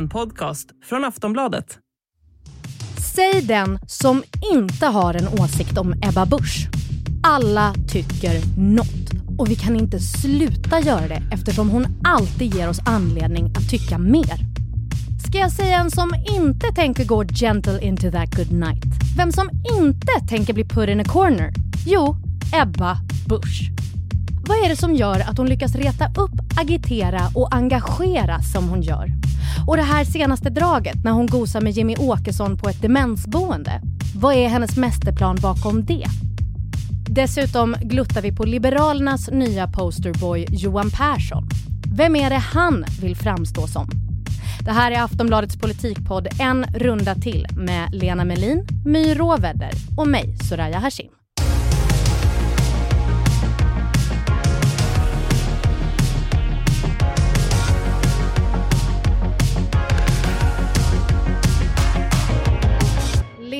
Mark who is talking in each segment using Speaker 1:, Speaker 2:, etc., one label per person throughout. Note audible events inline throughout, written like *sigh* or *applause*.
Speaker 1: En podcast från Aftonbladet.
Speaker 2: Säg den som inte har en åsikt om Ebba Busch. Alla tycker något och vi kan inte sluta göra det eftersom hon alltid ger oss anledning att tycka mer. Ska jag säga en som inte tänker gå gentle into that good night? Vem som inte tänker bli put in a corner? Jo, Ebba Busch. Vad är det som gör att hon lyckas reta upp, agitera och engagera som hon gör? Och det här senaste draget när hon gosar med Jimmy Åkesson på ett demensboende. Vad är hennes mästerplan bakom det? Dessutom gluttar vi på Liberalernas nya posterboy Johan Persson. Vem är det han vill framstå som? Det här är Aftonbladets politikpodd En runda till med Lena Melin, My Råvedder och mig, Soraya Hashim.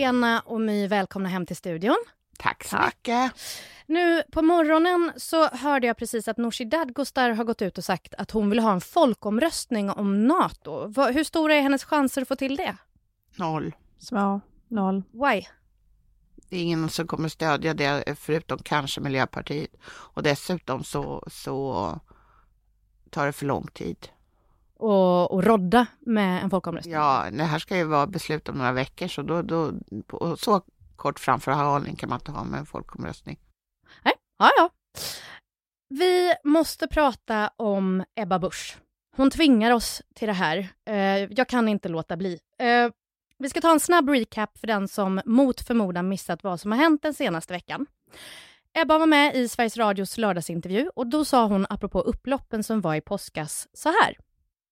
Speaker 2: Lena och My, välkomna hem till studion.
Speaker 3: Tack så mycket.
Speaker 2: Nu på morgonen så hörde jag precis att Nooshi Dadgostar har gått ut och sagt att hon vill ha en folkomröstning om Nato. Hur stora är hennes chanser att få till det?
Speaker 3: Noll.
Speaker 4: Små. Noll.
Speaker 2: Why?
Speaker 3: Det är ingen som kommer stödja det förutom kanske Miljöpartiet. Och dessutom så, så tar det för lång tid.
Speaker 2: Och, och rodda med en folkomröstning?
Speaker 3: Ja, det här ska ju vara beslut om några veckor så då, då så kort framförhållning kan man inte ha med en folkomröstning.
Speaker 2: Nej, ja, ja. Vi måste prata om Ebba Busch. Hon tvingar oss till det här. Eh, jag kan inte låta bli. Eh, vi ska ta en snabb recap för den som mot förmodan missat vad som har hänt den senaste veckan. Ebba var med i Sveriges Radios lördagsintervju och då sa hon apropå upploppen som var i påskas så här.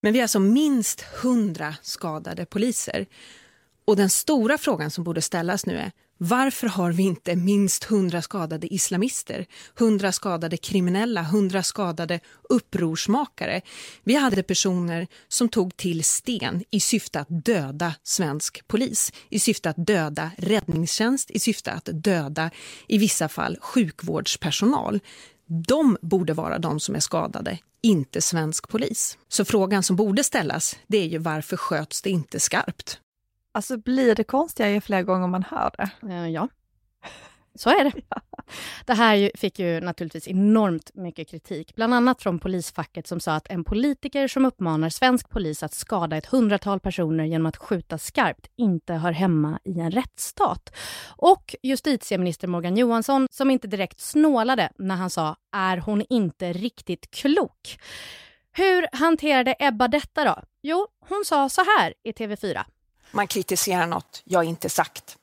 Speaker 5: Men vi är alltså minst hundra skadade poliser. Och den stora frågan som borde ställas nu är varför har vi inte minst hundra skadade islamister, hundra skadade kriminella, hundra skadade upprorsmakare? Vi hade personer som tog till sten i syfte att döda svensk polis, i syfte att döda räddningstjänst, i syfte att döda i vissa fall sjukvårdspersonal. De borde vara de som är skadade, inte svensk polis. Så frågan som borde ställas, det är ju varför sköts det inte skarpt?
Speaker 4: Alltså blir det konstigare ju fler gånger man hör det?
Speaker 2: Uh, ja, så är det. Det här fick ju naturligtvis enormt mycket kritik, bland annat från polisfacket som sa att en politiker som uppmanar svensk polis att skada ett hundratal personer genom att skjuta skarpt inte hör hemma i en rättsstat. Och justitieminister Morgan Johansson som inte direkt snålade när han sa “är hon inte riktigt klok?” Hur hanterade Ebba detta då? Jo, hon sa så här i TV4.
Speaker 5: Man kritiserar något jag inte sagt.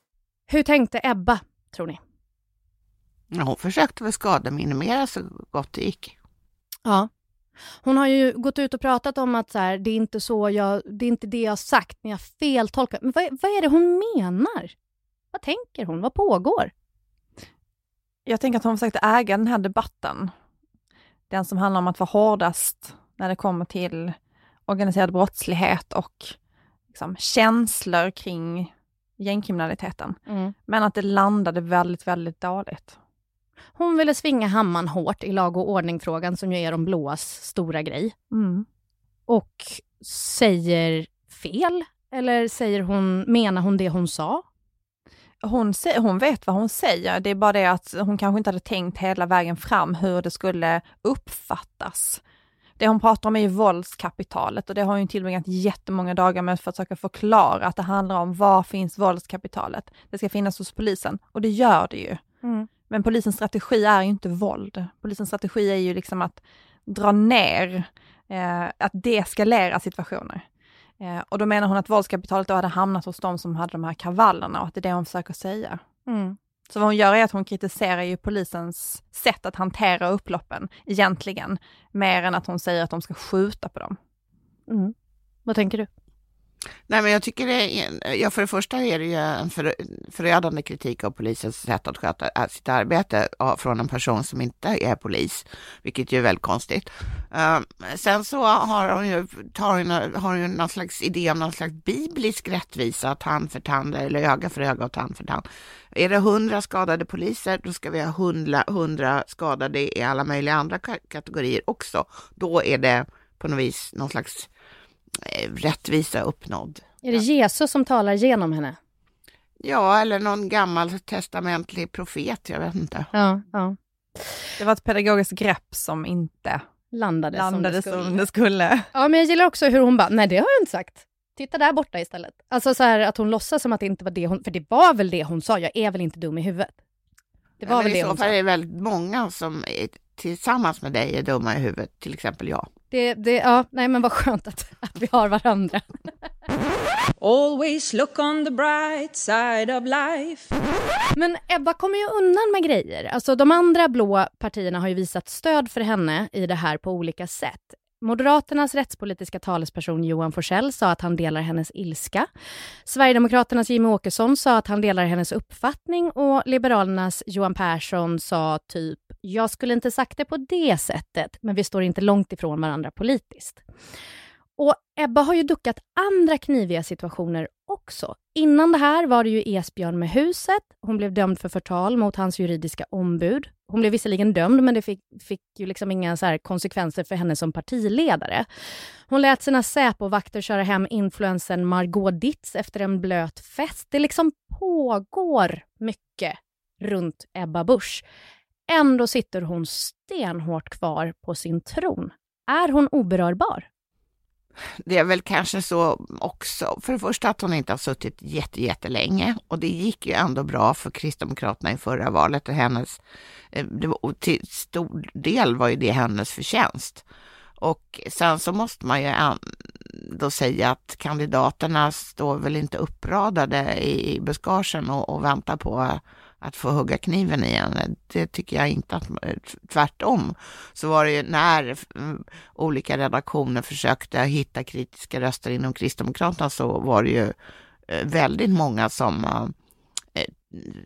Speaker 2: Hur tänkte Ebba, tror ni?
Speaker 3: Ja, hon försökte väl skademinimera så gott det gick.
Speaker 2: Ja. Hon har ju gått ut och pratat om att så här, det är inte så jag, det är inte det jag har sagt, ni har feltolkat. Men vad, vad är det hon menar? Vad tänker hon? Vad pågår?
Speaker 4: Jag tänker att hon försökte äga den här debatten. Den som handlar om att vara hårdast när det kommer till organiserad brottslighet och liksom, känslor kring gängkriminaliteten. Mm. Men att det landade väldigt, väldigt dåligt.
Speaker 2: Hon ville svinga hammaren hårt i lag och ordning-frågan som ju är de blåas stora grej.
Speaker 4: Mm.
Speaker 2: Och säger fel? Eller säger hon, menar hon det hon sa?
Speaker 4: Hon, hon vet vad hon säger, det är bara det att hon kanske inte hade tänkt hela vägen fram hur det skulle uppfattas. Det hon pratar om är ju våldskapitalet och det har hon tillbringat jättemånga dagar med för att försöka förklara att det handlar om var finns våldskapitalet? Det ska finnas hos polisen och det gör det ju.
Speaker 2: Mm.
Speaker 4: Men polisens strategi är ju inte våld. Polisens strategi är ju liksom att dra ner, eh, att deeskalera situationer. Eh, och då menar hon att våldskapitalet då hade hamnat hos de som hade de här kravallerna och att det är det hon försöker säga.
Speaker 2: Mm.
Speaker 4: Så vad hon gör är att hon kritiserar ju polisens sätt att hantera upploppen egentligen, mer än att hon säger att de ska skjuta på dem.
Speaker 2: Mm. Vad tänker du?
Speaker 3: Nej, men jag tycker det är, ja, för det första är det ju en för, förödande kritik av polisens sätt att sköta äh, sitt arbete från en person som inte är polis, vilket ju är väldigt konstigt. Uh, sen så har hon ju, tar hon, har hon ju någon slags idé om någon slags biblisk rättvisa, tand för tand eller öga för öga och tand för tand. Är det hundra skadade poliser, då ska vi ha hundra skadade i alla möjliga andra kategorier också. Då är det på något vis någon slags rättvisa uppnådd.
Speaker 2: Är det Jesus som talar genom henne?
Speaker 3: Ja, eller någon gammal testamentlig profet, jag vet inte.
Speaker 2: Ja, ja.
Speaker 4: Det var ett pedagogiskt grepp som inte
Speaker 2: Landade,
Speaker 4: landade
Speaker 2: som det skulle.
Speaker 4: som det skulle.
Speaker 2: Ja, men jag gillar också hur hon bara, nej det har jag inte sagt. Titta där borta istället. Alltså så här att hon låtsas som att det inte var det hon, för det var väl det hon sa, jag är väl inte dum i huvudet. Det var
Speaker 3: Men
Speaker 2: väl
Speaker 3: I
Speaker 2: det
Speaker 3: så
Speaker 2: hon
Speaker 3: fall är
Speaker 2: sa.
Speaker 3: det väldigt många som tillsammans med dig är dumma i huvudet, till exempel jag.
Speaker 2: Det, det, ja, nej men vad skönt att, att vi har varandra.
Speaker 6: Always look on the bright side of life.
Speaker 2: Men Ebba kommer ju undan med grejer. Alltså de andra blå partierna har ju visat stöd för henne i det här på olika sätt. Moderaternas rättspolitiska talesperson Johan Forsell sa att han delar hennes ilska. Sverigedemokraternas Jimmie Åkesson sa att han delar hennes uppfattning och Liberalernas Johan Persson sa typ “Jag skulle inte sagt det på det sättet, men vi står inte långt ifrån varandra politiskt”. Och Ebba har ju duckat andra kniviga situationer också. Innan det här var det ju Esbjörn med huset. Hon blev dömd för förtal mot hans juridiska ombud. Hon blev visserligen dömd, men det fick, fick ju liksom inga så här konsekvenser för henne som partiledare. Hon lät sina Säpo-vakter köra hem influensen Margot Ditz efter en blöt fest. Det liksom pågår mycket runt Ebba Busch. Ändå sitter hon stenhårt kvar på sin tron. Är hon oberörbar?
Speaker 3: Det är väl kanske så också, för det första att hon inte har suttit jätte, jättelänge och det gick ju ändå bra för Kristdemokraterna i förra valet och hennes, eh, det var, till stor del var ju det hennes förtjänst. Och sen så måste man ju ändå säga att kandidaterna står väl inte uppradade i buskagen och, och väntar på att få hugga kniven igen. Det tycker jag inte att, tvärtom så var det ju när mm, olika redaktioner försökte hitta kritiska röster inom Kristdemokraterna så var det ju eh, väldigt många som eh,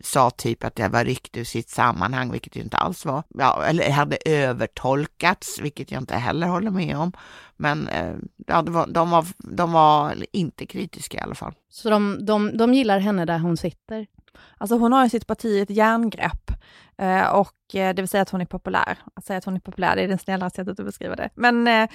Speaker 3: sa typ att det var ryckt ur sitt sammanhang, vilket ju inte alls var. Ja, eller hade övertolkats, vilket jag inte heller håller med om. Men eh, ja, var, de, var, de var inte kritiska i alla fall.
Speaker 2: Så de, de, de gillar henne där hon sitter?
Speaker 4: Alltså hon har ju sitt parti ett järngrepp eh, och eh, det vill säga att hon är populär. Att säga att hon är populär, det är det snällare sättet att beskriva det. Men, eh,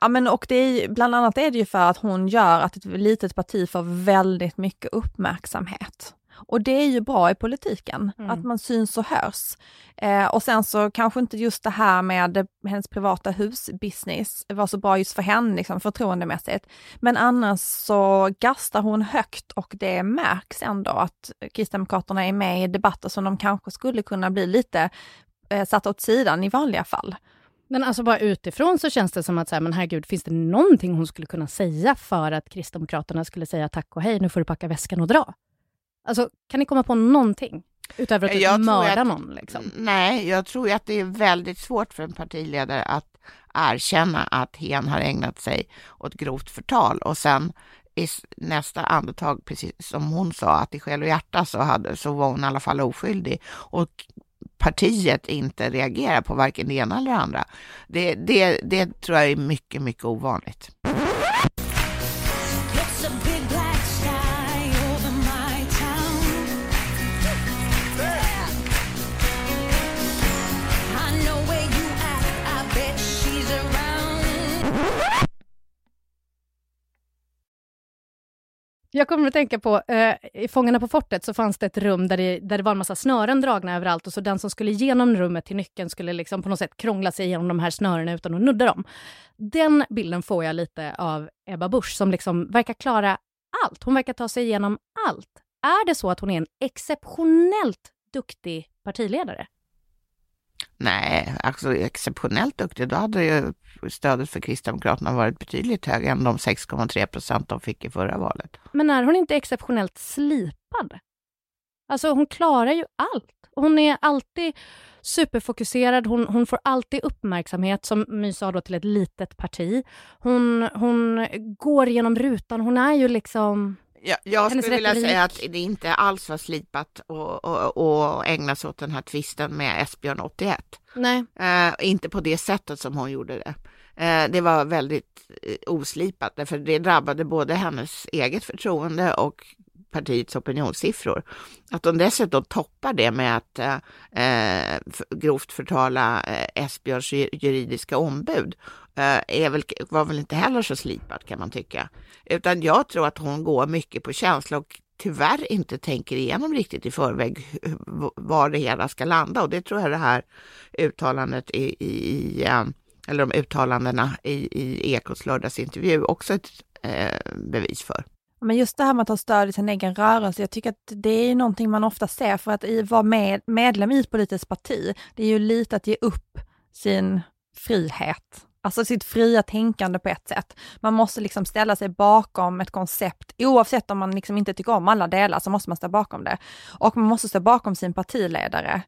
Speaker 4: ja, men och det är, bland annat är det ju för att hon gör att ett litet parti får väldigt mycket uppmärksamhet. Och det är ju bra i politiken,
Speaker 2: Mm.
Speaker 4: att man syns och hörs. Eh, och sen så kanske inte just det här med hennes privata husbusiness var så bra just för henne, liksom, förtroendemässigt. Men annars så gastar hon högt och det märks ändå att Kristdemokraterna är med i debatter som de kanske skulle kunna bli lite eh, satta åt sidan i vanliga fall.
Speaker 2: Men alltså bara utifrån så känns det som att, så här, men herregud, finns det någonting hon skulle kunna säga för att Kristdemokraterna skulle säga tack och hej, nu får du packa väskan och dra? Alltså, kan ni komma på någonting? Utöver att
Speaker 3: Jag tror
Speaker 2: mörda
Speaker 3: att-
Speaker 2: någon liksom.
Speaker 3: Nej, jag tror att det är väldigt svårt för en partiledare att erkänna att hen har ägnat sig åt grovt förtal och sen i nästa andetag, precis som hon sa, att i själ och hjärta så, hade, så var hon i alla fall oskyldig. Och partiet inte reagerar på varken det ena eller det andra. Det, det, det tror jag är mycket, mycket ovanligt.
Speaker 2: Jag kommer att tänka på, eh, i Fångarna på fortet så fanns det ett rum där det, där det var en massa snören dragna överallt och så den som skulle igenom rummet till nyckeln skulle liksom på något sätt krångla sig igenom de här snörena utan att nudda dem. Den bilden får jag lite av Ebba Busch som liksom verkar klara allt. Hon verkar ta sig igenom allt. Är det så att hon är en exceptionellt duktig partiledare?
Speaker 3: Nej, alltså exceptionellt duktig. Då hade ju stödet för Kristdemokraterna varit betydligt högre än de 6,3 procent de fick i förra valet.
Speaker 2: Men är hon inte exceptionellt slipad? Alltså hon klarar ju allt. Hon är alltid superfokuserad, hon, hon får alltid uppmärksamhet, som My sa då, till ett litet parti. Hon, hon går genom rutan, hon är ju liksom...
Speaker 3: Jag, jag skulle vilja säga att det inte alls var slipat och, och, och ägna sig åt den här tvisten med Esbjörn 81.
Speaker 2: Nej.
Speaker 3: Eh, inte på det sättet som hon gjorde det. Eh, det var väldigt eh, oslipat, därför det drabbade både hennes eget förtroende och partiets opinionssiffror. Att hon dessutom toppar det med att eh, eh, grovt förtala eh, Esbjörns ju- juridiska ombud Eh, är väl, var väl inte heller så slipad kan man tycka. Utan jag tror att hon går mycket på känsla och tyvärr inte tänker igenom riktigt i förväg var det hela ska landa och det tror jag det här uttalandet i, i, i eh, eller de uttalandena i, i Ekots lördagsintervju också ett eh, bevis för.
Speaker 4: Men just det här med att ha stöd i sin egen rörelse, jag tycker att det är ju någonting man ofta ser för att i, vara med, medlem i ett politiskt parti, det är ju lite att ge upp sin frihet. Alltså sitt fria tänkande på ett sätt. Man måste liksom ställa sig bakom ett koncept, oavsett om man liksom inte tycker om alla delar så måste man stå bakom det. Och man måste stå bakom sin partiledare.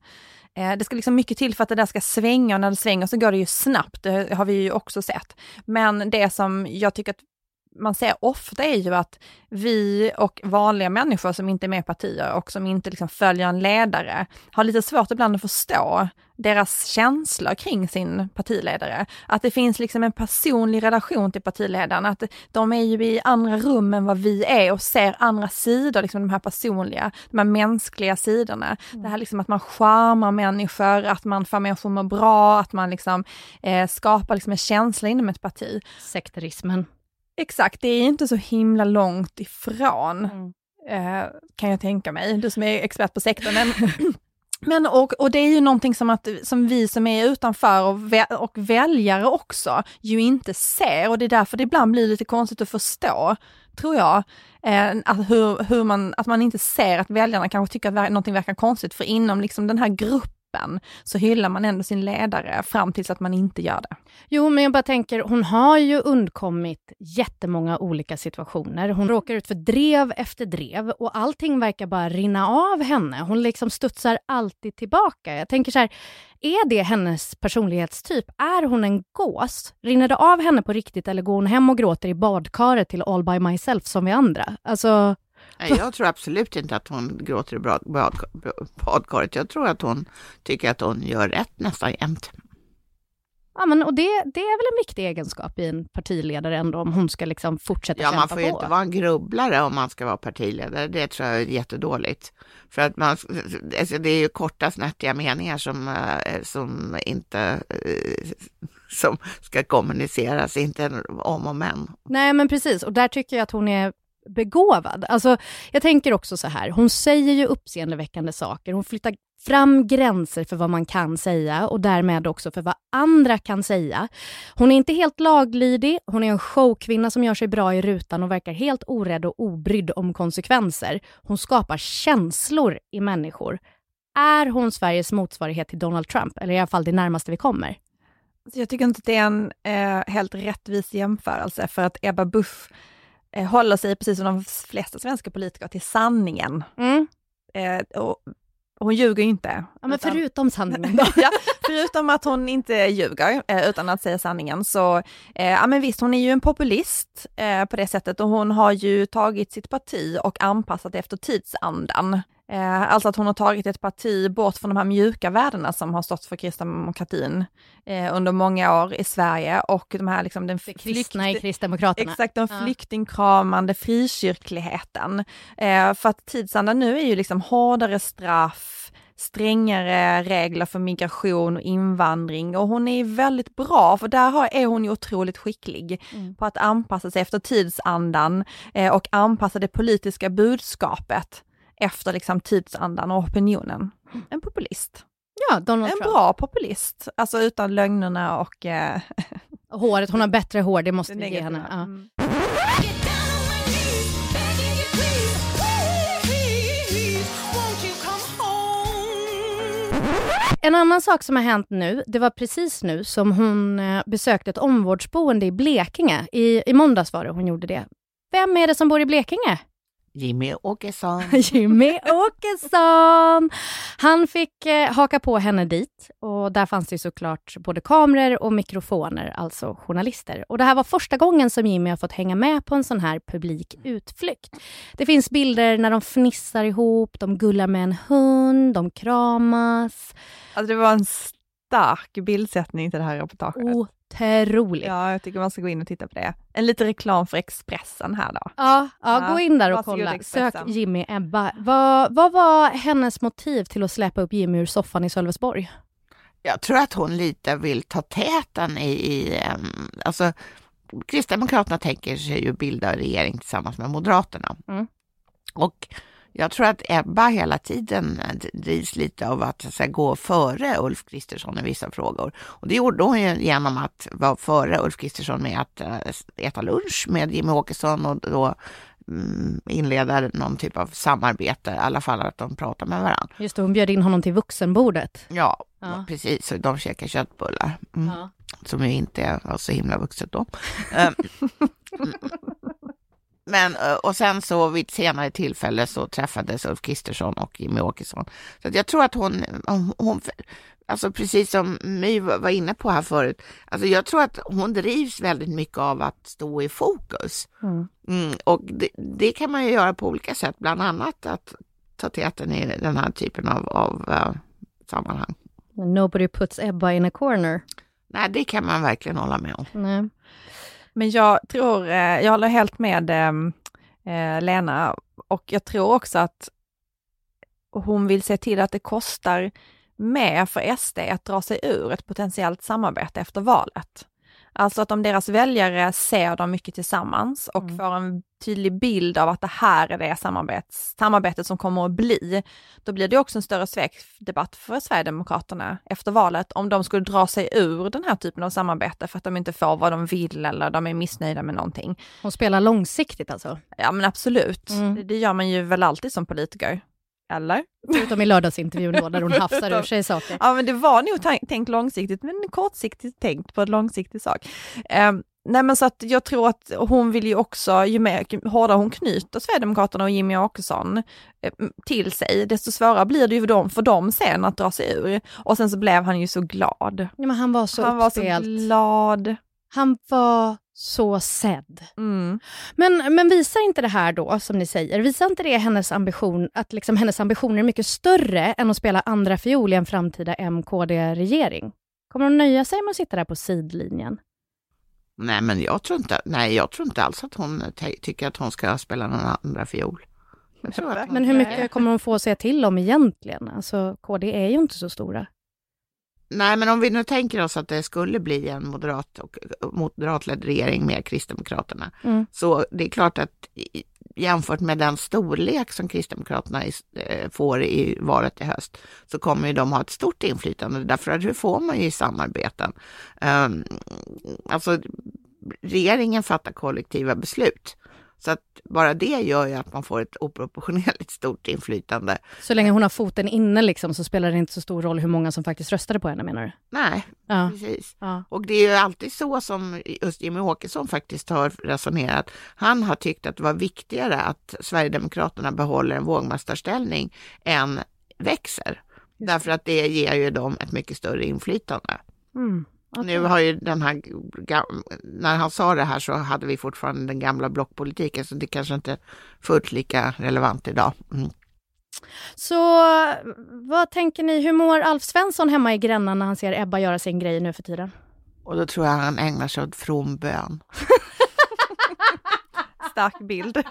Speaker 4: Eh, det ska liksom mycket till för att det där ska svänga och när det svänger så går det ju snabbt, det har vi ju också sett. Men det som jag tycker att man ser ofta är ju att vi och vanliga människor som inte är med i partier och som inte liksom följer en ledare har lite svårt ibland att förstå deras känslor kring sin partiledare. Att det finns liksom en personlig relation till partiledaren, att de är ju i andra rum än vad vi är och ser andra sidor, liksom de här personliga, de här mänskliga sidorna. Det här liksom att man charmar människor, att man får människor att må bra, att man liksom eh, skapar liksom en känsla inom ett parti.
Speaker 2: Sekterismen.
Speaker 4: Exakt, det är inte så himla långt ifrån,
Speaker 2: Mm.
Speaker 4: eh, kan jag tänka mig, du som är expert på sektorn. Men, *laughs* men och, och det är ju någonting som, att, som vi som är utanför och, vä- och väljare också ju inte ser och det är därför det ibland blir lite konstigt att förstå, tror jag. Eh, att, hur, hur man, att man inte ser att väljarna kanske tycker att någonting verkar konstigt, för inom liksom den här gruppen så hyllar man ändå sin ledare fram tills att man inte gör det.
Speaker 2: Jo, men jag bara tänker, hon har ju undkommit jättemånga olika situationer. Hon råkar ut för drev efter drev och allting verkar bara rinna av henne. Hon liksom studsar alltid tillbaka. Jag tänker så här, är det hennes personlighetstyp? Är hon en gås? Rinner det av henne på riktigt eller går hon hem och gråter i badkaret till All by myself som vi andra? Alltså,
Speaker 3: Nej, jag tror absolut inte att hon gråter i bad, bad, badkaret. Jag tror att hon tycker att hon gör rätt nästan jämt.
Speaker 2: ja men och det, det är väl en viktig egenskap i en partiledare ändå, om hon ska liksom fortsätta
Speaker 3: Ja,
Speaker 2: kämpa
Speaker 3: man får ju
Speaker 2: på.
Speaker 3: inte vara en grubblare om man ska vara partiledare. Det tror jag är jättedåligt. För att man, alltså det är ju korta snärtiga meningar som, eh, som inte eh, som ska kommuniceras, inte om och men.
Speaker 2: Nej, men precis. Och där tycker jag att hon är begåvad. Alltså, jag tänker också så här, hon säger ju uppseendeväckande saker. Hon flyttar fram gränser för vad man kan säga och därmed också för vad andra kan säga. Hon är inte helt laglydig, hon är en showkvinna som gör sig bra i rutan och verkar helt orädd och obrydd om konsekvenser. Hon skapar känslor i människor. Är hon Sveriges motsvarighet till Donald Trump, eller i alla fall det närmaste vi kommer?
Speaker 4: Alltså, jag tycker inte att det är en eh, helt rättvis jämförelse för att Ebba Busch eh, håller sig, precis som de flesta svenska politiker, till sanningen.
Speaker 2: Mm.
Speaker 4: Eh, och, hon ljuger ju inte.
Speaker 2: Ja, men
Speaker 4: Utan-
Speaker 2: förutom sanningen då. *laughs*
Speaker 4: ja, förutom att hon inte ljuger eh, utan att säga sanningen så, eh, ja men visst hon är ju en populist eh, på det sättet och hon har ju tagit sitt parti och anpassat det efter tidsandan. Eh, alltså att hon har tagit ett parti bort från de här mjuka värdena som har stått för kristdemokratin eh, under många år i Sverige och de här liksom den
Speaker 2: kristna i Kristdemokraterna.
Speaker 4: Exakt, den
Speaker 2: Ja.
Speaker 4: flyktingkramande frikyrkligheten. Eh, för att tidsandan nu är ju liksom hårdare straff, strängare regler för migration och invandring och hon är väldigt bra för där är hon ju otroligt skicklig
Speaker 2: Mm.
Speaker 4: på att anpassa sig efter tidsandan eh, och anpassa det politiska budskapet efter liksom tidsandan och opinionen. En populist.
Speaker 2: Ja, Donald
Speaker 4: En
Speaker 2: Trump.
Speaker 4: bra populist, alltså utan lögnerna och eh, *laughs*
Speaker 2: Håret, hon har bättre hår, det måste vi ge henne. Ja.
Speaker 4: Mm.
Speaker 2: En annan sak som har hänt nu, det var precis nu som hon eh, besökte ett omvårdsboende i Blekinge. I, I måndags var det hon gjorde det. Vem är det som bor i Blekinge?
Speaker 3: Jimmy Åkesson. *laughs*
Speaker 2: Jimmy Åkesson! Han fick eh, haka på henne dit och där fanns det ju såklart både kameror och mikrofoner, alltså journalister. Och det här var första gången som Jimmy har fått hänga med på en sån här publik utflykt. Det finns bilder när de fnissar ihop, de gullar med en hund, de kramas.
Speaker 4: Alltså det var en stark bildsättning till det här reportaget.
Speaker 2: Otroligt. Ja,
Speaker 4: Ja, jag tycker man ska gå in och titta på det. En liten reklam för Expressen här då.
Speaker 2: ja,
Speaker 4: Ja,
Speaker 2: gå in där och kolla.
Speaker 4: Expressen.
Speaker 2: Sök Jimmy Ebba. Vad, vad var hennes motiv till att släpa upp Jimmy ur soffan i Sölvesborg?
Speaker 3: Jag tror att hon lite vill ta täten i, i um, alltså Kristdemokraterna tänker sig ju bilda regering tillsammans med Moderaterna.
Speaker 2: Mm.
Speaker 3: Och jag tror att Ebba hela tiden eh, drivs lite av att, så säga, gå före Ulf Kristersson i vissa frågor. Och det gjorde hon ju genom att vara före Ulf Kristersson med att eh, äta lunch med Jimmy Åkesson och då mm, inleda någon typ av samarbete, i alla fall att de pratar med varandra.
Speaker 2: Just det, hon bjöd in honom till vuxenbordet.
Speaker 3: Ja,
Speaker 2: Ja.
Speaker 3: precis. Och de käkar köttbullar. Mm
Speaker 2: Ja.
Speaker 3: som ju inte var så himla vuxet då. *laughs* Men, eh, och sen så vid ett senare tillfälle så träffades Ulf Kristersson och Jimmy Åkesson. Så jag tror att hon, hon, alltså precis som My var inne på här förut, alltså jag tror att hon drivs väldigt mycket av att stå i fokus.
Speaker 2: Mm.
Speaker 3: Mm, och det, det kan man ju göra på olika sätt, bland annat att ta täten i den här typen av, av eh, sammanhang.
Speaker 2: Nobody puts Ebba in a corner.
Speaker 3: Nej, det kan man verkligen hålla med om.
Speaker 2: Nej.
Speaker 4: Men jag tror, eh, jag håller helt med ehm, eh, Lena och jag tror också att hon vill se till att det kostar mer för SD att dra sig ur ett potentiellt samarbete efter valet. Alltså att om deras väljare ser dem mycket tillsammans och
Speaker 2: Mm.
Speaker 4: får en tydlig bild av att det här är det samarbets, samarbetet som kommer att bli, då blir det också en större svekdebatt för Sverigedemokraterna efter valet om de skulle dra sig ur den här typen av samarbete för att de inte får vad de vill eller de är missnöjda med någonting.
Speaker 2: Hon spelar långsiktigt alltså.
Speaker 4: Ja men absolut,
Speaker 2: Mm.
Speaker 4: det, det gör man ju väl alltid som politiker. Eller?
Speaker 2: Förutom i lördagsintervjun då, där hon *laughs* hafsar ur sig saker.
Speaker 4: Ja men det var nog tänkt långsiktigt men kortsiktigt tänkt på en långsiktig sak. Um, nej men så att jag tror att hon vill ju också, ju mer ju hårdare hon knyter Sverigedemokraterna och Jimmy Åkesson eh, till sig, desto svårare blir det ju för dem, för dem sen att dra sig ur. Och sen så blev han ju så glad.
Speaker 2: Ja, men han var så
Speaker 4: han var så glad.
Speaker 2: Han var så sedd.
Speaker 4: Mm.
Speaker 2: Men, men visar inte det här då, som ni säger, visar inte det hennes ambition, att liksom hennes ambitioner är mycket större än att spela andra fiol i en framtida MKD-regering? Kommer hon nöja sig med att sitta där på sidlinjen?
Speaker 3: Nej, men jag tror inte, nej, jag tror inte alls att hon tycker att hon ska spela någon andra fiol. *laughs*
Speaker 2: Men hur mycket kommer hon få att säga till om egentligen? Alltså, KD är ju inte så stora.
Speaker 3: Nej, men om vi nu tänker oss att det skulle bli en moderat och moderatledd regering med Kristdemokraterna,
Speaker 2: Mm.
Speaker 3: så det är klart att jämfört med den storlek som Kristdemokraterna eh, får i valet i höst, så kommer ju de ha ett stort inflytande, därför att det får man ju i samarbeten. Um, alltså, regeringen fattar kollektiva beslut. Så att bara det gör ju att man får ett oproportionerligt stort inflytande.
Speaker 2: Så länge hon har foten inne liksom, så spelar det inte så stor roll hur många som faktiskt röstade på henne menar du?
Speaker 3: Nej,
Speaker 2: Ja.
Speaker 3: precis.
Speaker 2: ja.
Speaker 3: Och det är ju alltid så som just Jimmy Åkesson faktiskt har resonerat. Han har tyckt att det var viktigare att Sverigedemokraterna behåller en vågmästarställning än växer. Därför att det ger ju dem ett mycket större inflytande.
Speaker 2: Mm. Okej.
Speaker 3: Nu har ju den här, när han sa det här så hade vi fortfarande den gamla blockpolitiken så det kanske inte är fullt lika relevant idag. Mm.
Speaker 2: Så vad tänker ni, hur mår Alf Svensson hemma i Gränna när han ser Ebba göra sin grej nu för tiden?
Speaker 3: Och då tror jag han ägnar sig åt from bön. *laughs*
Speaker 4: Stark bild.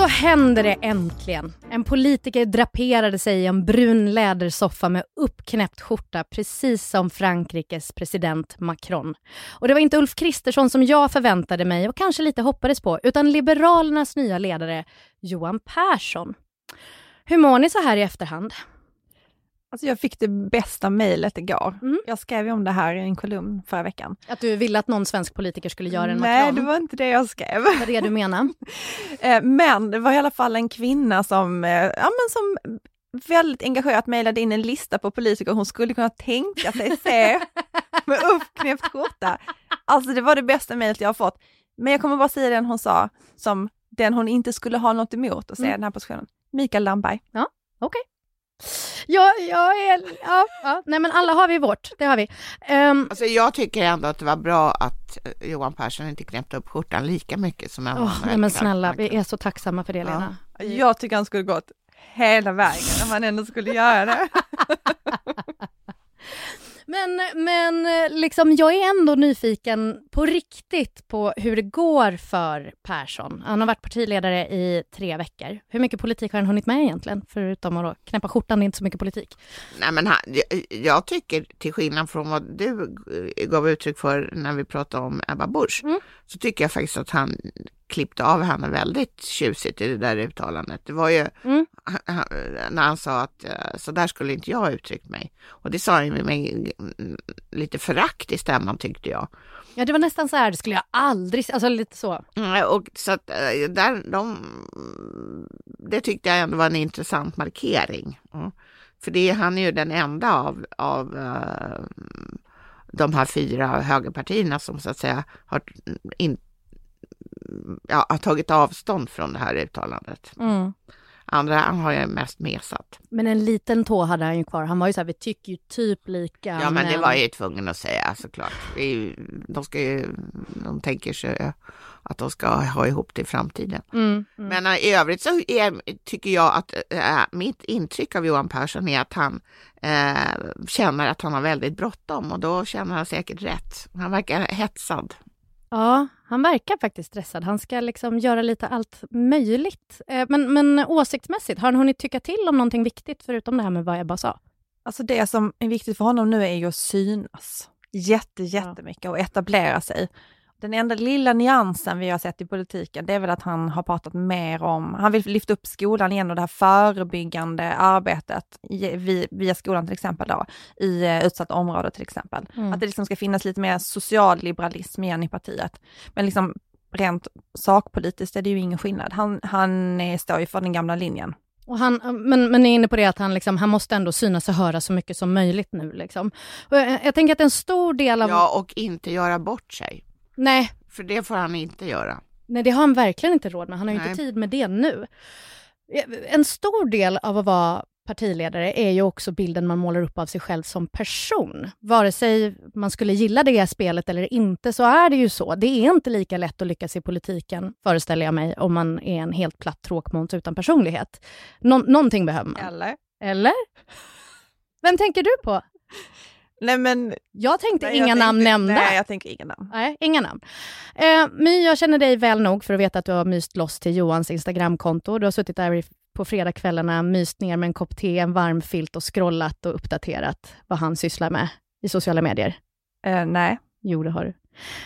Speaker 2: Så händer det äntligen. En politiker draperade sig i en brun lädersoffa med uppknäppt skjorta, precis som Frankrikes president Macron. Och det var inte Ulf Kristersson som jag förväntade mig och kanske lite hoppades på, utan Liberalernas nya ledare Johan Persson. Hur mår ni så här i efterhand?
Speaker 4: Alltså jag fick det bästa mejlet igår.
Speaker 2: Mm.
Speaker 4: Jag skrev ju om det här i en kolumn förra veckan.
Speaker 2: Att du ville att någon svensk politiker skulle göra en
Speaker 4: Nej,
Speaker 2: Macron?
Speaker 4: det var inte det jag skrev.
Speaker 2: var det du menade? *laughs*
Speaker 4: Eh, Men det var i alla fall en kvinna som, eh, ja, men som väldigt engagerat mejlade in en lista på politiker hon skulle kunna tänka sig se *laughs* med uppknäppt skjorta. Alltså det var det bästa mejlet jag har fått. Men jag kommer bara säga den hon sa, som den hon inte skulle ha något emot att säga
Speaker 2: Mm.
Speaker 4: den här positionen. Mikael Damberg.
Speaker 2: Okej. Ja, jag är... Ja, ja. Nej, men alla har vi vårt. Det har vi. Ehm,
Speaker 3: Alltså jag tycker ändå att det var bra att eh, Johan Persson inte knäppte upp skjortan lika mycket som Emma
Speaker 2: åh, nej, men snälla, vi är så tacksamma för det, Lena.
Speaker 4: Jag tycker han skulle gått hela vägen om han ändå skulle göra det. *laughs*
Speaker 2: Men, men liksom, jag är ändå nyfiken på riktigt på hur det går för Persson. Han har varit partiledare i tre veckor. Hur mycket politik har han hunnit med egentligen? Förutom att knäppa skjortan, det är inte så mycket politik.
Speaker 3: Nej men han, jag, jag tycker till skillnad från vad du gav uttryck för när vi pratade om Ebba Busch
Speaker 2: Mm.
Speaker 3: så tycker jag faktiskt att han klippte av henne väldigt tjusigt i det där uttalandet. Det var ju
Speaker 2: Mm.
Speaker 3: när han sa att eh, så där skulle inte jag ha uttryckt mig. Och det sa han med, lite förakt i stämman tyckte jag.
Speaker 2: Ja, det var nästan så här, det skulle jag aldrig... Alltså lite så.
Speaker 3: Mm, Och så att eh, där, de, det tyckte jag ändå var en intressant markering. Mm. För det, han är ju den enda av, av eh, de här fyra högerpartierna som så att säga har, in, ja, har tagit avstånd från det här uttalandet.
Speaker 2: Mm.
Speaker 3: Andra har jag mest mesat.
Speaker 2: Men en liten tå hade han ju kvar. Han var ju så här, vi tycker ju typ lika.
Speaker 3: Ja men det var jag ju tvungen att säga såklart. Ju, de, ska ju, de tänker sig att de ska ha ihop det i framtiden.
Speaker 2: Mm, mm.
Speaker 3: Men eh, i övrigt så är, tycker jag att äh, mitt intryck av Johan Persson är att han äh, känner att han har väldigt bråttom och då känner han säkert rätt. Han verkar hetsad.
Speaker 2: Ja, han verkar faktiskt stressad. Han ska liksom göra lite allt möjligt. Eh, Men, men åsiktsmässigt, har han hunnit tycka till om någonting viktigt förutom det här med vad Ebba sa?
Speaker 4: Alltså det som är viktigt för honom nu är ju att synas jätte, jättemycket och etablera sig. Den enda lilla nyansen vi har sett i politiken, det är väl att han har pratat mer om, han vill lyfta upp skolan igen och det här förebyggande arbetet via skolan till exempel då, i eh, utsatta områden till exempel.
Speaker 2: Mm.
Speaker 4: Att det liksom ska finnas lite mer socialliberalism igen i partiet. Men liksom rent sakpolitiskt är det ju ingen skillnad. Han, han står ju för den gamla linjen.
Speaker 2: Och han, men, men är inne på det att han, liksom, han måste ändå synas och höra så mycket som möjligt nu. Liksom. Jag, jag tänker att en stor del av...
Speaker 3: Ja, och inte göra bort sig.
Speaker 2: Nej,
Speaker 3: För det får han inte göra.
Speaker 2: nej, det har han verkligen inte råd med. Han har ju
Speaker 3: Nej.
Speaker 2: inte tid med det nu. En stor del av att vara partiledare är ju också bilden man målar upp av sig själv som person. Vare sig man skulle gilla det spelet eller inte så är det ju så. Det är inte lika lätt att lyckas i politiken, föreställer jag mig, om man är en helt platt tråkmåns utan personlighet. Nå- någonting behöver man.
Speaker 4: Eller?
Speaker 2: Eller? Vem tänker du på?
Speaker 4: Nej men...
Speaker 2: Jag tänkte
Speaker 4: nej,
Speaker 2: inga
Speaker 4: jag
Speaker 2: namn
Speaker 4: tänkte-
Speaker 2: nämnda.
Speaker 4: Nej, jag tänker inga namn.
Speaker 2: Nej, inga namn. Eh, My, jag känner dig väl nog för att veta att du har myst loss till Johans Instagramkonto. Du har suttit där på fredagskvällarna, myst ner med en kopp te, en varm filt och scrollat och uppdaterat vad han sysslar med i sociala medier.
Speaker 4: Eh, nej.
Speaker 2: Jo, det har du.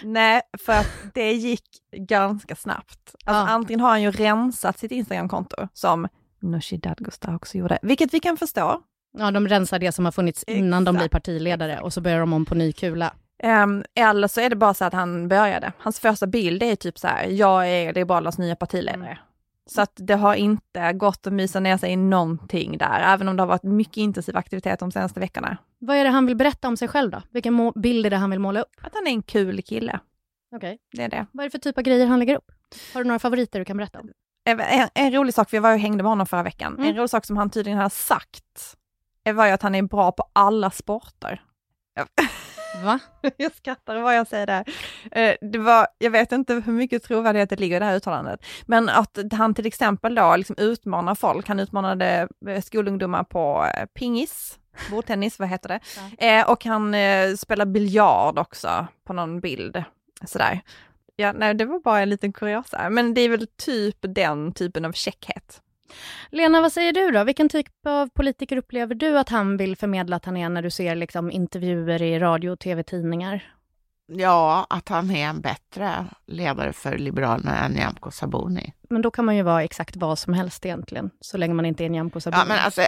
Speaker 4: Nej, för att det gick ganska snabbt. Alltså,
Speaker 2: Ja.
Speaker 4: Antingen har han ju rensat sitt Instagramkonto, som Nooshi Dadgostar också gjorde, vilket vi kan förstå.
Speaker 2: Ja, de rensar det som har funnits innan de blir
Speaker 4: Exakt,
Speaker 2: partiledare
Speaker 4: exakt.
Speaker 2: och så börjar de om på ny kula.
Speaker 4: Ehm, eller så är det bara så att han började. Hans första bild är typ så här, jag är Liberalernas nya partiledare. Så att det har inte gått att mysa ner sig i någonting där, även om det har varit mycket intensiv aktivitet de senaste veckorna.
Speaker 2: Vad är det han vill berätta om sig själv då? Vilken bild är det han vill måla upp?
Speaker 4: Att han är en kul kille,
Speaker 2: Okej.
Speaker 4: det är det.
Speaker 2: Vad är det för typ av grejer han lägger upp? Har du några favoriter du kan berätta om?
Speaker 4: En, en, en rolig sak, för jag var och hängde med honom förra veckan,
Speaker 2: Mm.
Speaker 4: en rolig sak som han tydligen har sagt, var ju att han är bra på alla sporter. *laughs*
Speaker 2: Va?
Speaker 4: Jag skrattar vad jag säger där. Eh, Det var, jag vet inte hur mycket trovärdighet det ligger i det här uttalandet, men att han till exempel då liksom utmanar folk. Han utmanade eh, skolungdomar på eh, pingis, bordtennis, vad heter det? Eh, och han spelar biljard också på någon bild. Sådär. Ja, nej, det var bara en liten kuriosa, men det är väl typ den typen av käckhet.
Speaker 2: Lena, vad säger du då? Vilken typ av politiker upplever du att han vill förmedla att han är när du ser liksom, intervjuer i radio och tv-tidningar?
Speaker 3: Ja, att han är en bättre ledare för Liberalerna än Nyamko Sabuni.
Speaker 2: Men då kan man ju vara exakt vad som helst egentligen, så länge man inte är Nyamko Sabuni.
Speaker 3: Ja, men alltså,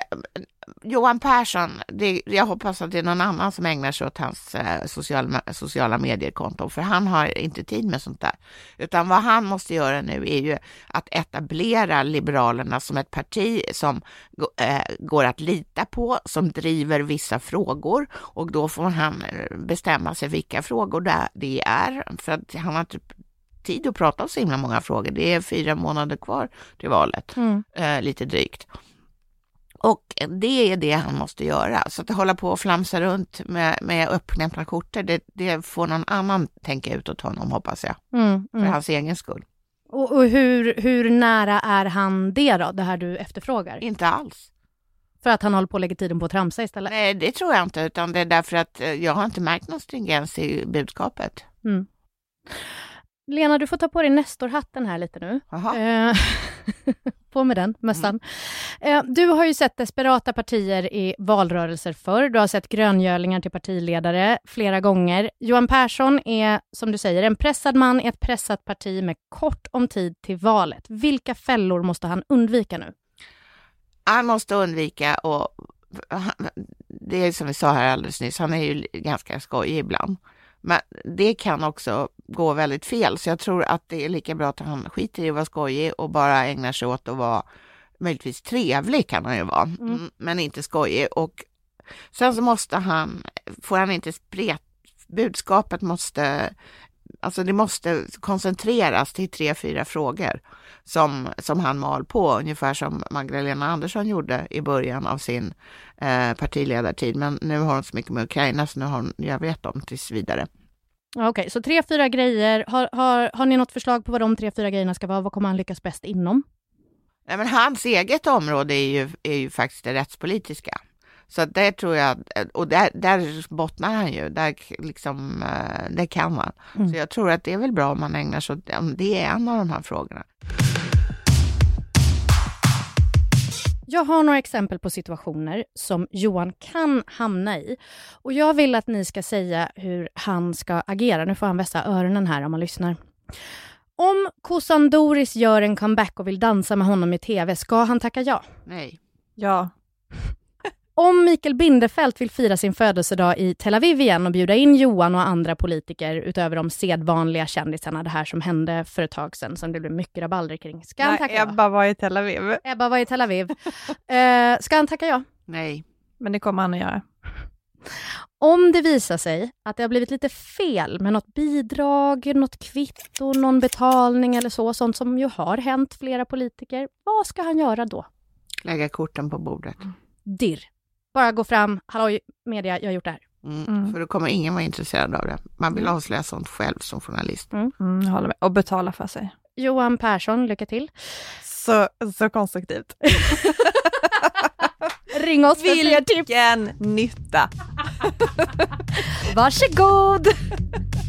Speaker 3: Johan Persson, det, jag hoppas att det är någon annan som ägnar sig åt hans eh, sociala, sociala mediekonto, för han har inte tid med sånt där. Utan vad han måste göra nu är ju att etablera Liberalerna som ett parti som eh, går att lita på, som driver vissa frågor och då får han eh, bestämma sig vilka frågor det- är, för att han har typ tid att prata om så himla många frågor. Det är fyra månader kvar till valet
Speaker 2: Mm.
Speaker 3: eh, lite drygt. Och det är det han måste göra. Så att hålla på och flamsa runt med, med uppknäppta korter, det, det får någon annan tänka ut åt honom hoppas jag.
Speaker 2: Mm,
Speaker 3: För
Speaker 2: mm.
Speaker 3: hans egen skull.
Speaker 2: Och, och hur, hur nära är han det då, det här du efterfrågar?
Speaker 3: Inte alls.
Speaker 2: För att han håller på att lägga tiden på att tramsa istället?
Speaker 3: Nej, det tror jag inte, utan det är därför att eh, jag har inte märkt någon stringens i budskapet.
Speaker 2: Mm. Lena, du får ta på dig Nestor-hatten här lite nu. Eh, *laughs* på med den mössan. Eh, du har ju sett desperata partier i valrörelser förr. Du har sett gröngölingar till partiledare flera gånger. Johan Persson är, som du säger, en pressad man i ett pressat parti med kort om tid till valet. Vilka fällor måste han undvika nu?
Speaker 3: Han måste undvika och det är som vi sa här alldeles nyss, han är ju ganska skojig ibland. Men det kan också gå väldigt fel, så jag tror att det är lika bra att han skiter i att vara skojig och bara ägnar sig åt att vara möjligtvis trevlig kan han ju vara, mm. men inte skojig. Och sen så måste han, får han inte spret, budskapet måste, alltså det måste koncentreras till tre, fyra frågor som, som han mal på, ungefär som Magdalena Andersson gjorde i början av sin eh, partiledartid. Men nu har hon så mycket med Ukraina, så nu har hon, jag vet om tills vidare.
Speaker 2: Okej, så tre, fyra grejer. Har, har, har ni något förslag på vad de tre, fyra grejerna ska vara? Vad kommer han lyckas bäst inom?
Speaker 3: Nej, men hans eget område är ju, är ju faktiskt det rättspolitiska. Så det tror jag, och där, där bottnar han ju, där liksom, eh, det kan han.
Speaker 2: Mm.
Speaker 3: Så jag tror att det är väl bra om man ägnar sig åt, om det är en av de här frågorna.
Speaker 2: Jag har några exempel på situationer som Johan kan hamna i. Och jag vill att ni ska säga hur han ska agera. Nu får han vässa öronen här om man lyssnar. Om kossan Doris gör en comeback och vill dansa med honom i TV, ska han tacka ja?
Speaker 3: Nej.
Speaker 4: Ja.
Speaker 2: Om Mikael Bindefeld vill fira sin födelsedag i Tel Aviv igen och bjuda in Johan och andra politiker utöver de sedvanliga kändisarna, det här som hände för ett tag sedan som det blev mycket rabalder kring. Ska han tacka ja?
Speaker 4: Ebba var i Tel Aviv.
Speaker 2: Ebba var i Tel Aviv. Eh, ska han tacka ja?
Speaker 3: Nej.
Speaker 4: Men det kommer han att göra.
Speaker 2: Om det visar sig att det har blivit lite fel med något bidrag, något kvitto, någon betalning eller så, sånt som ju har hänt flera politiker, vad ska han göra då?
Speaker 3: Lägga korten på bordet.
Speaker 2: Dirr. Bara gå fram, hallå media, jag har gjort det här.
Speaker 3: Mm.
Speaker 4: Mm.
Speaker 3: För då kommer ingen vara intresserad av det. Man vill avslöja sånt själv som journalist.
Speaker 4: Mm, jag håller med. Och betala för sig.
Speaker 2: Johan Persson, lycka till.
Speaker 4: Så, så konstruktivt. *laughs*
Speaker 2: Ring oss för fler tips.
Speaker 4: Vilken nytta! *laughs*
Speaker 2: Varsågod! *laughs*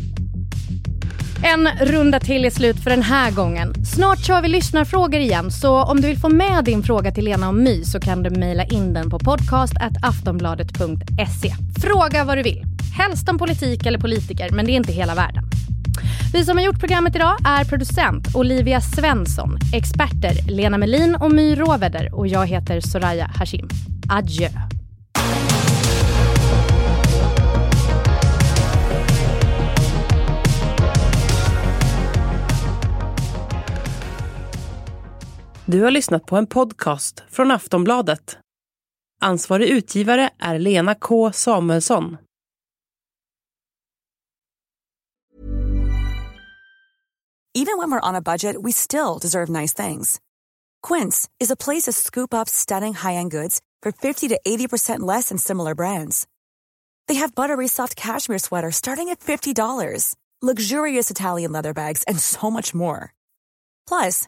Speaker 2: En runda till är slut för den här gången. Snart kör vi lyssnarfrågor igen, så om du vill få med din fråga till Lena och My så kan du mejla in den på podcast.aftonbladet.se. Fråga vad du vill. Helst om politik eller politiker, men det är inte hela världen. Vi som har gjort programmet idag är producent Olivia Svensson, experter Lena Melin och My Råveder och jag heter Soraya Hashim. Adjö.
Speaker 1: Du har lyssnat på en podcast från Aftonbladet. Ansvarig utgivare är Lena K Samuelsson.
Speaker 7: Even when we're on a budget, we still deserve nice things. Quince is a place to scoop up stunning high-end goods for 50 to 80% less than similar brands. They have buttery soft cashmere sweaters starting at $50, luxurious Italian leather bags, and so much more. Plus,